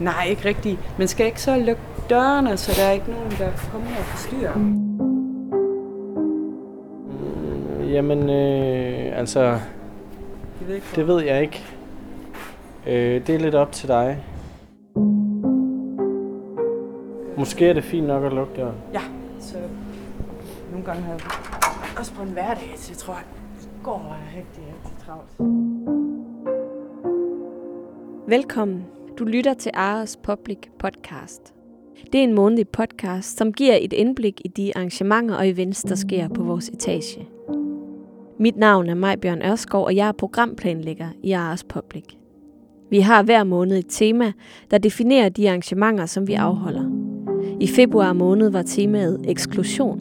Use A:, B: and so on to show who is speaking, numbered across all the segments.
A: Nej, ikke rigtigt. Man skal ikke så lukke dørene, så der er ikke nogen, der kommer og forstyrrer.
B: Jamen, øh, altså,
A: Jeg ved ikke,
B: det ved jeg ikke. Øh, det er lidt op til dig. Måske er det fint nok at lukke døren.
A: Ja, så nogle gange har jeg også på en hverdag, så jeg tror, at det går rigtig, rigtig travlt.
C: Velkommen. Du lytter til Ares Public Podcast. Det er en månedlig podcast, som giver et indblik i de arrangementer og events, der sker på vores etage. Mit navn er Majbjørn Ørskov, og jeg er programplanlægger i Ares Public. Vi har hver måned et tema, der definerer de arrangementer, som vi afholder. I februar måned var temaet eksklusion.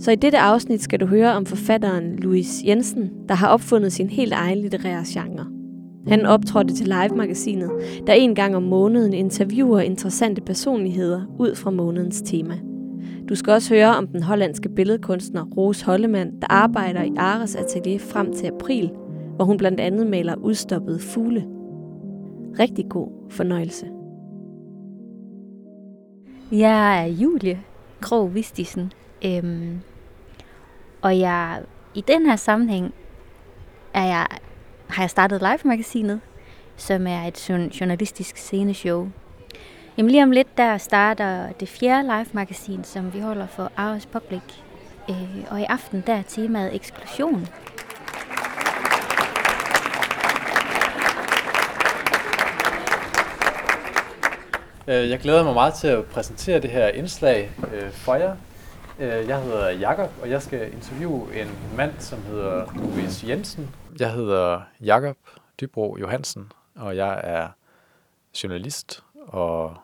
C: Så i dette afsnit skal du høre om forfatteren Louise Jensen, der har opfundet sin helt egen litterære genre. Han optrådte til Live-magasinet, der en gang om måneden interviewer interessante personligheder ud fra månedens tema. Du skal også høre om den hollandske billedkunstner Rose Hollemann, der arbejder i Ares atelier frem til april, hvor hun blandt andet maler udstoppede fugle. Rigtig god fornøjelse.
D: Jeg er Julie Krog Vistisen, øhm, og jeg i den her sammenhæng er jeg, har jeg startet Live-magasinet, som er et journalistisk sceneshow. Jamen lige om lidt, der starter det fjerde live-magasin, som vi holder for Aarhus Public. Øh, og i aften, der er temaet eksklusion.
E: Øh, jeg glæder mig meget til at præsentere det her indslag øh, for jer. Øh, jeg hedder Jakob, og jeg skal interviewe en mand, som hedder Louis Jensen. Jeg hedder Jakob Dybro Johansen, og jeg er journalist og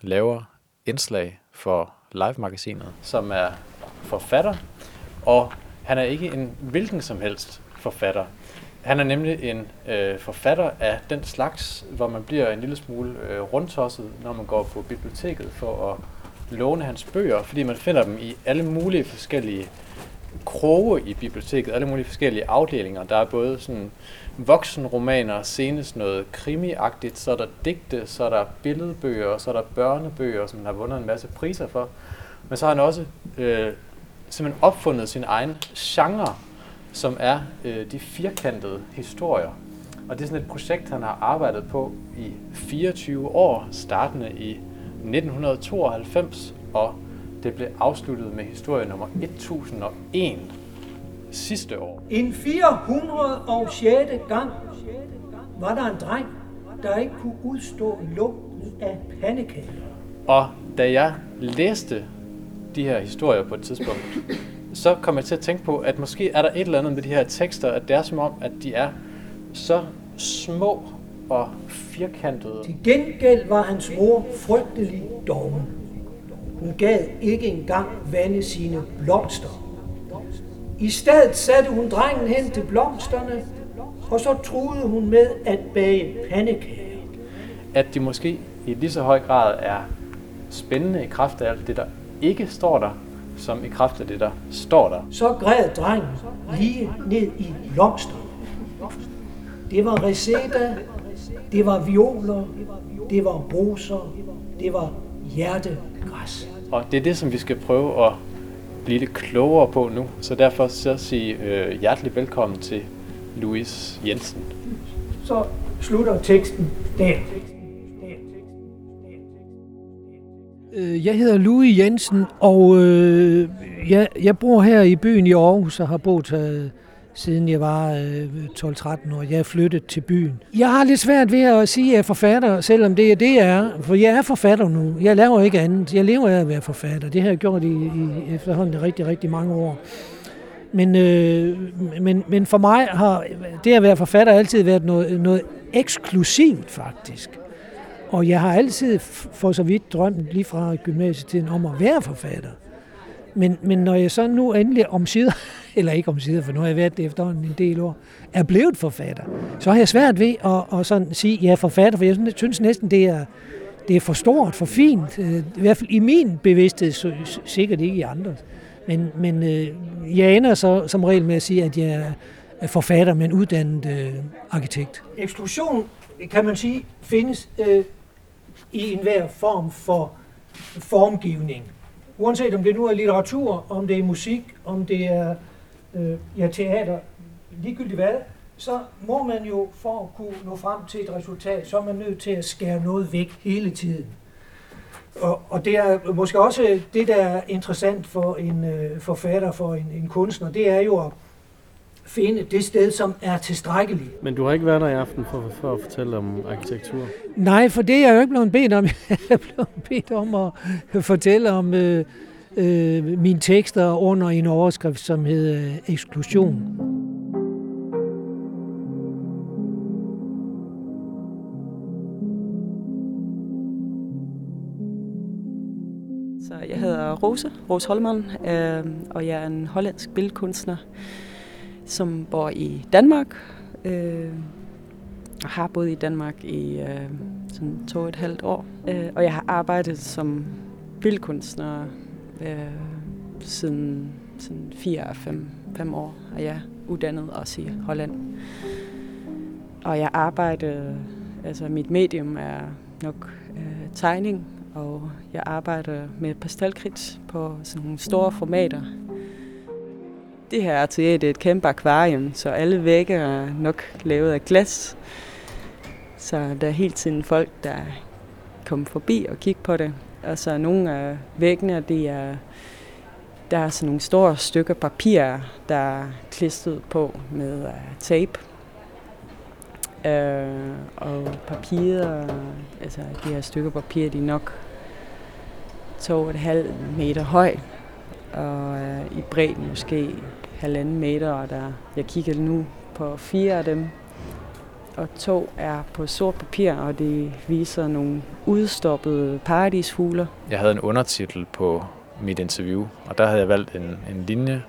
E: laver indslag for Live-magasinet, som er forfatter. Og han er ikke en hvilken som helst forfatter. Han er nemlig en øh, forfatter af den slags, hvor man bliver en lille smule øh, rundtosset, når man går på biblioteket for at låne hans bøger, fordi man finder dem i alle mulige forskellige kroge i biblioteket, alle mulige forskellige afdelinger. Der er både sådan voksenromaner, senest noget krimiagtigt, så er der digte, så er der billedbøger, så er der børnebøger, som han har vundet en masse priser for. Men så har han også øh, simpelthen opfundet sin egen genre, som er øh, de firkantede historier. Og det er sådan et projekt, han har arbejdet på i 24 år, startende i 1992, og det blev afsluttet med historie nummer 1001 sidste år.
F: En 406. gang var der en dreng, der ikke kunne udstå lugten af pandekager.
E: Og da jeg læste de her historier på et tidspunkt, så kom jeg til at tænke på, at måske er der et eller andet med de her tekster, at det er som om, at de er så små og firkantede.
F: Til gengæld var hans mor frygtelig doven. Hun gad ikke engang vande sine blomster. I stedet satte hun drengen hen til blomsterne, og så truede hun med at bage pandekager.
E: At de måske i lige så høj grad er spændende i kraft af alt det, der ikke står der, som i kraft af det, der står der.
F: Så græd drengen lige ned i blomsterne. Det var reseda, det var violer, det var roser, det var hjertegræs.
E: Og det er det, som vi skal prøve at blive lidt klogere på nu. Så derfor så sige øh, hjertelig velkommen til Louis Jensen.
F: Så slutter teksten der. Øh, Jeg hedder Louis Jensen, og øh, jeg, jeg bor her i byen i Aarhus og har boet her siden jeg var øh, 12-13 år. Jeg er flyttet til byen. Jeg har lidt svært ved at sige, at jeg er forfatter, selvom det er det, jeg er. For jeg er forfatter nu. Jeg laver ikke andet. Jeg lever af at være forfatter. Det har jeg gjort i, i efterhånden rigtig, rigtig mange år. Men, øh, men, men for mig har det at være forfatter altid været noget, noget eksklusivt, faktisk. Og jeg har altid for så vidt drømt lige fra gymnasietiden om at være forfatter. Men, men når jeg så nu endelig om sider, eller ikke om sider, for nu har jeg været det efterhånden en del år, er blevet forfatter, så har jeg svært ved at, at sådan sige, at jeg er forfatter, for jeg synes- næsten, det er, det er for stort, for fint. Øh, I hvert fald i min bevidsthed, så, sikkert ikke i andres. Men, men øh, jeg ender så som regel med at sige, at jeg er forfatter, men uddannet øh, arkitekt. Eksklusion, kan man sige, findes øh, i enhver form for formgivning. Uanset om det nu er litteratur, om det er musik, om det er øh, ja, teater, ligegyldigt hvad, så må man jo for at kunne nå frem til et resultat, så er man nødt til at skære noget væk hele tiden. Og, og det er måske også det, der er interessant for en øh, forfatter, for en, en kunstner, det er jo at finde det sted, som er tilstrækkeligt.
B: Men du har ikke været der i aften for, for at fortælle om arkitektur?
F: Nej, for det er jeg jo ikke blevet bedt om. Jeg er blevet bedt om at fortælle om øh, øh, mine tekster under en overskrift, som hedder Eksklusion.
A: Så jeg hedder Rose, Rose Holman, øh, og jeg er en hollandsk billedkunstner, som bor i Danmark. Øh, og har boet i Danmark i øh, sådan to og et halvt år. Øh, og jeg har arbejdet som billedkunstner øh, siden siden fire og fem, fem år, og jeg er uddannet også i Holland. Og jeg arbejder, altså mit medium er nok øh, tegning, og jeg arbejder med pastelkridt på sådan nogle store formater. Det her atelier det er et kæmpe akvarium, så alle vægge er nok lavet af glas. Så der er hele tiden folk, der kommer forbi og kigger på det. Og så nogle af væggene, det er, der er sådan nogle store stykker papir, der er klistret på med uh, tape. Øh, og papiret, altså de her stykker papir, de er nok to og et halvt meter høj, og øh, i bredden måske halvanden meter, og der, jeg kigger nu på fire af dem, og to er på sort papir, og det viser nogle udstoppede paradisfugler.
E: Jeg havde en undertitel på mit interview, og der havde jeg valgt en, en linje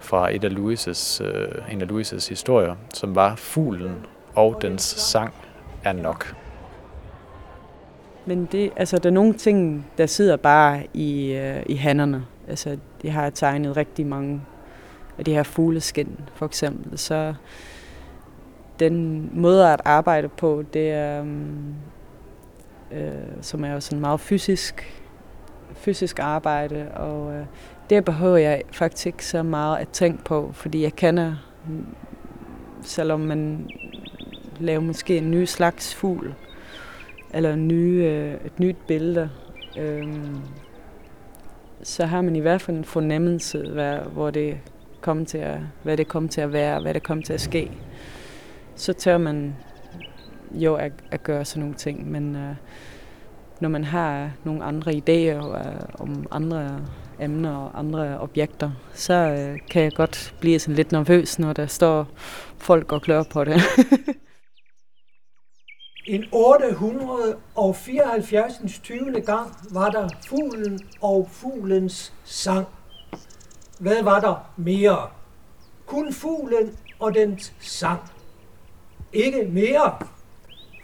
E: fra et af Louises, øh, en af Louises historier, som var Fuglen og dens sang er nok.
A: Men det, altså, der er nogle ting, der sidder bare i, øh, i hænderne. Altså, jeg har tegnet rigtig mange af de her fugleskin, for eksempel. Så den måde at arbejde på, det er, um, øh, som er jo sådan meget fysisk, fysisk arbejde, og øh, det behøver jeg faktisk ikke så meget at tænke på, fordi jeg kender, mm, selvom man laver måske en ny slags fugl, eller en ny, øh, et nyt billede, øh, så har man i hvert fald en fornemmelse, hvad, hvor det komme til at, hvad det kommer til at være, hvad det kommer til at ske. Så tør man jo at, at gøre sådan nogle ting, men øh, når man har nogle andre idéer øh, om andre emner og andre objekter, så øh, kan jeg godt blive sådan lidt nervøs, når der står folk og klør på det.
F: En 874. 20. gang var der fuglen og fuglens sang. Hvad var der mere? Kun fuglen og dens sang. Ikke mere.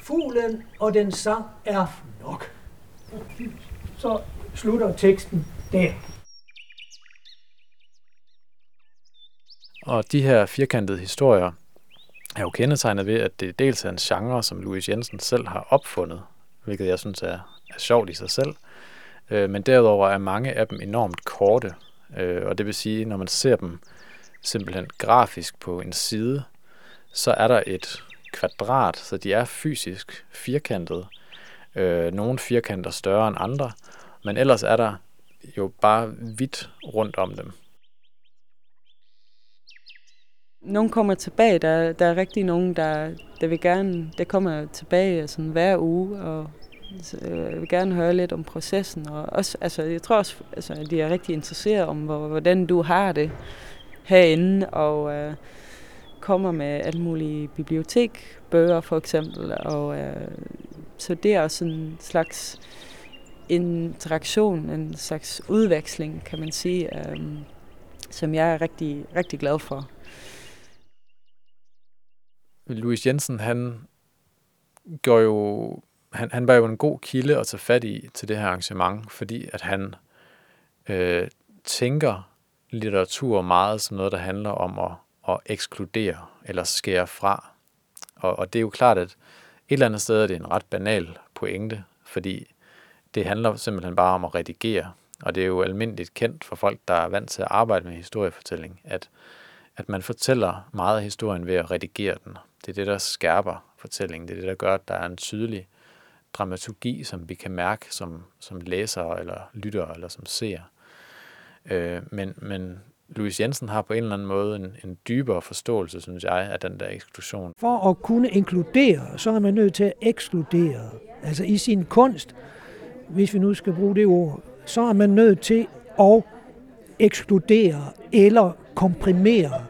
F: Fuglen og den sang er nok. Så slutter teksten der.
E: Og de her firkantede historier er jo kendetegnet ved, at det dels er en genre, som Louis Jensen selv har opfundet, hvilket jeg synes er, er sjovt i sig selv. Øh, men derudover er mange af dem enormt korte, øh, og det vil sige, når man ser dem simpelthen grafisk på en side, så er der et kvadrat, så de er fysisk firkantede. Øh, nogle firkanter større end andre, men ellers er der jo bare hvidt rundt om dem.
A: Nogle kommer tilbage. Der, der er rigtig nogen, der, der vil gerne, der kommer tilbage sådan hver uge, og Øh, jeg vil gerne høre lidt om processen. Og også, altså, jeg tror også, altså, de er rigtig interesseret om, hvordan du har det herinde, og øh, kommer med alle mulige bibliotekbøger for eksempel. Og, øh, så det er også en slags interaktion, en slags udveksling, kan man sige, øh, som jeg er rigtig, rigtig glad for.
E: Louis Jensen, han gør jo, han, han var jo en god kilde at tage fat i til det her arrangement, fordi at han øh, tænker litteratur meget som noget, der handler om at, at ekskludere eller skære fra. Og, og det er jo klart, at et eller andet sted er det en ret banal pointe, fordi det handler simpelthen bare om at redigere. Og det er jo almindeligt kendt for folk, der er vant til at arbejde med historiefortælling, at, at man fortæller meget af historien ved at redigere den. Det er det, der skærper fortællingen. Det er det, der gør, at der er en tydelig dramaturgi, som vi kan mærke som, som læsere eller lyttere eller som seer. Øh, men, men Louis Jensen har på en eller anden måde en, en dybere forståelse, synes jeg, af den der eksklusion.
F: For at kunne inkludere, så er man nødt til at ekskludere. Altså i sin kunst, hvis vi nu skal bruge det ord, så er man nødt til at ekskludere eller komprimere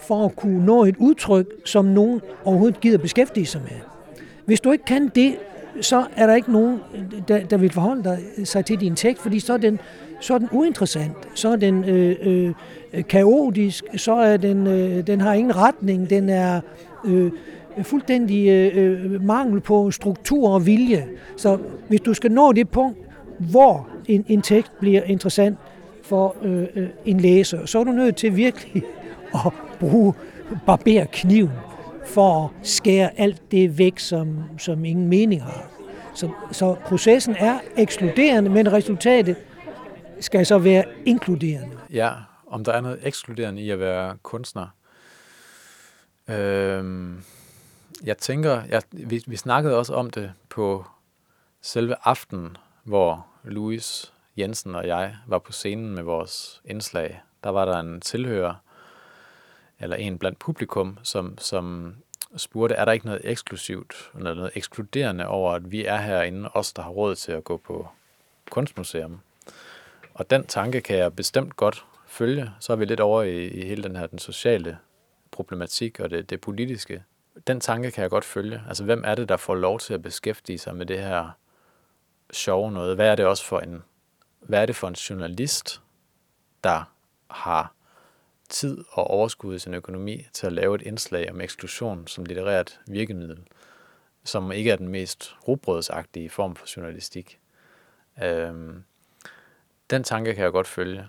F: for at kunne nå et udtryk, som nogen overhovedet gider beskæftige sig med. Hvis du ikke kan det, så er der ikke nogen, der, der vil forholde sig til din tekst, fordi så er den, så er den uinteressant, så er den øh, øh, kaotisk, så er den, øh, den har ingen retning, den er øh, fuldstændig øh, øh mangel på struktur og vilje. Så hvis du skal nå det punkt, hvor en, en tekst bliver interessant for øh, øh, en læser, så er du nødt til virkelig at bruge barberkniven for at skære alt det væk, som, som ingen mening har. Så, så processen er ekskluderende, men resultatet skal så være inkluderende.
E: Ja, om der er noget ekskluderende i at være kunstner. Øhm, jeg tænker, jeg, vi, vi snakkede også om det på selve aftenen, hvor Louis Jensen og jeg var på scenen med vores indslag. Der var der en tilhører, eller en blandt publikum, som, som spurgte, er der ikke noget eksklusivt, eller noget ekskluderende over, at vi er herinde, os der har råd til at gå på kunstmuseum. Og den tanke kan jeg bestemt godt følge. Så er vi lidt over i, i hele den her den sociale problematik og det, det politiske. Den tanke kan jeg godt følge. Altså, hvem er det, der får lov til at beskæftige sig med det her sjove noget? Hvad er det også for en, hvad er det for en journalist, der har tid og overskud i sin økonomi til at lave et indslag om eksklusion som litterært virkemiddel, som ikke er den mest robrødsagtige form for journalistik. Øhm, den tanke kan jeg godt følge,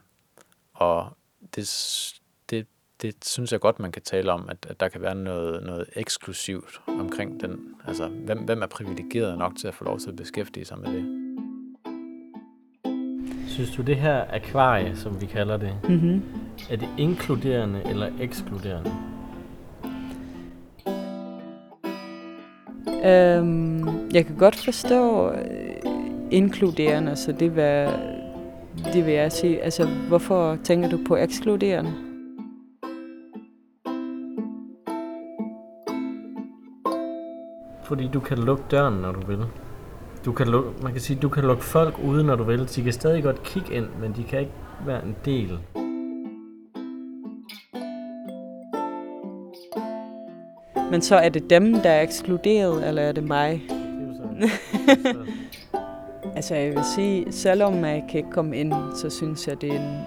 E: og det, det, det synes jeg godt, man kan tale om, at, at der kan være noget, noget eksklusivt omkring den. Altså, hvem, hvem er privilegeret nok til at få lov til at beskæftige sig med det?
B: Synes du, det her akvarie, som vi kalder det,
A: Mm-hmm.
B: er det inkluderende eller ekskluderende?
A: Øhm, jeg kan godt forstå øh, inkluderende, så det vil, det vil jeg sige. Altså, hvorfor tænker du på ekskluderende?
B: Fordi du kan lukke døren, når du vil. Du kan lukke, man kan sige, du kan lukke folk ude, når du vil. De kan stadig godt kigge ind, men de kan ikke være en del.
A: Men så er det dem, der er ekskluderet, eller er det mig?
B: Det er jo så,
A: Altså jeg vil sige, selvom jeg kan ikke komme ind, så synes jeg, det er en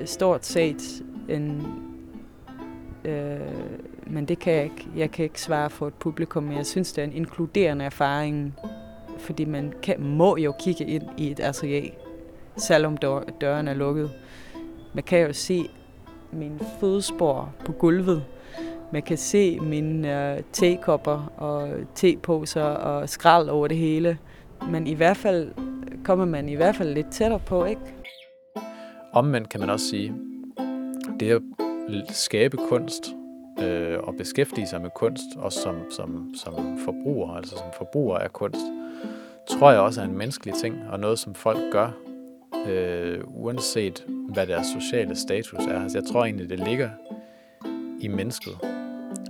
A: øh, stort set en... Øh, men det kan jeg ikke. Jeg kan ikke svare for et publikum, men jeg synes, det er en inkluderende erfaring, fordi man kan, må jo kigge ind i et atelier, selvom dør, døren er lukket. Man kan jo se mine fodspor på gulvet. Man kan se mine øh, tekopper og teposer og skrald over det hele. Men i hvert fald kommer man i hvert fald lidt tættere på, ikke?
E: Omvendt kan man også sige, det at skabe kunst øh, og beskæftige sig med kunst, også som, som, som forbruger, altså som forbruger af kunst, tror jeg også er en menneskelig ting, og noget, som folk gør, øh, uanset hvad deres sociale status er. Altså, jeg tror egentlig, det ligger i mennesket,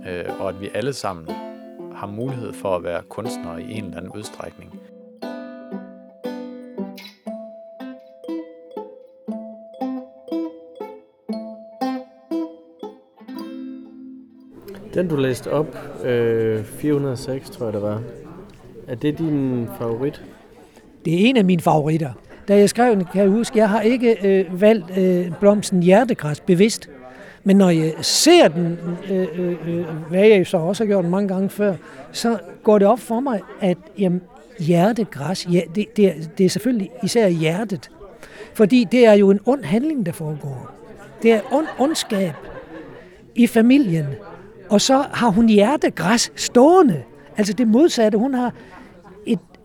E: øh, og at vi alle sammen har mulighed for at være kunstnere i en eller anden udstrækning.
B: Den du læste op, øh, 406 tror jeg det var, er det din favorit?
F: Det er en af mine favoritter. Da jeg skrev den, kan jeg huske, jeg har ikke øh, valgt øh, blomsten hjertegræs bevidst. Men når jeg ser den, øh, øh, øh, hvad jeg så også har gjort mange gange før, så går det op for mig, at jamen, hjertegræs, ja, det, det, er, det er selvfølgelig især hjertet. Fordi det er jo en ond handling, der foregår. Det er ond, ondskab i familien. Og så har hun hjertegræs stående. Altså det modsatte. Hun har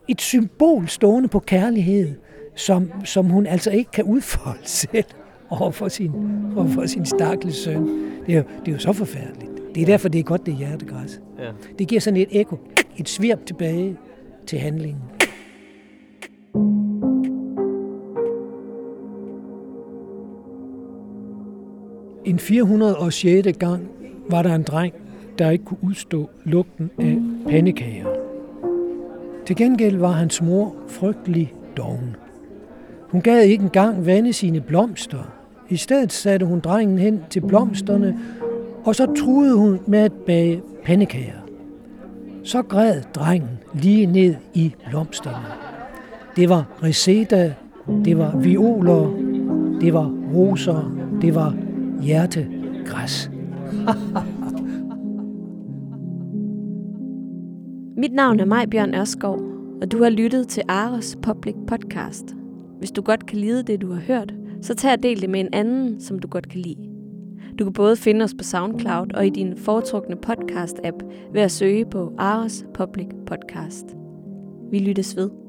F: et symbol stående på kærlighed, som, som hun altså ikke kan udfolde selv over for sin, over for sin stakkels søn. Det er, jo, det er jo så forfærdeligt. Det er derfor, det er godt, det er hjertegræs.
B: Ja.
F: Det giver sådan et ekko, et svirp tilbage til handlingen. En 406. gang var der en dreng, der ikke kunne udstå lugten af pandekager. Til gengæld var hans mor frygtelig doven. Hun gad ikke engang vande sine blomster. I stedet satte hun drengen hen til blomsterne, og så truede hun med at bage pandekager. Så græd drengen lige ned i blomsterne. Det var reseda, det var violer, det var roser, det var hjertegræs.
C: Mit navn er Maj Bjørn Ørskov, og du har lyttet til Aros Public Podcast. Hvis du godt kan lide det, du har hørt, så tag og del det med en anden, som du godt kan lide. Du kan både finde os på SoundCloud og i din foretrukne podcast-app ved at søge på Aros Public Podcast. Vi lyttes ved.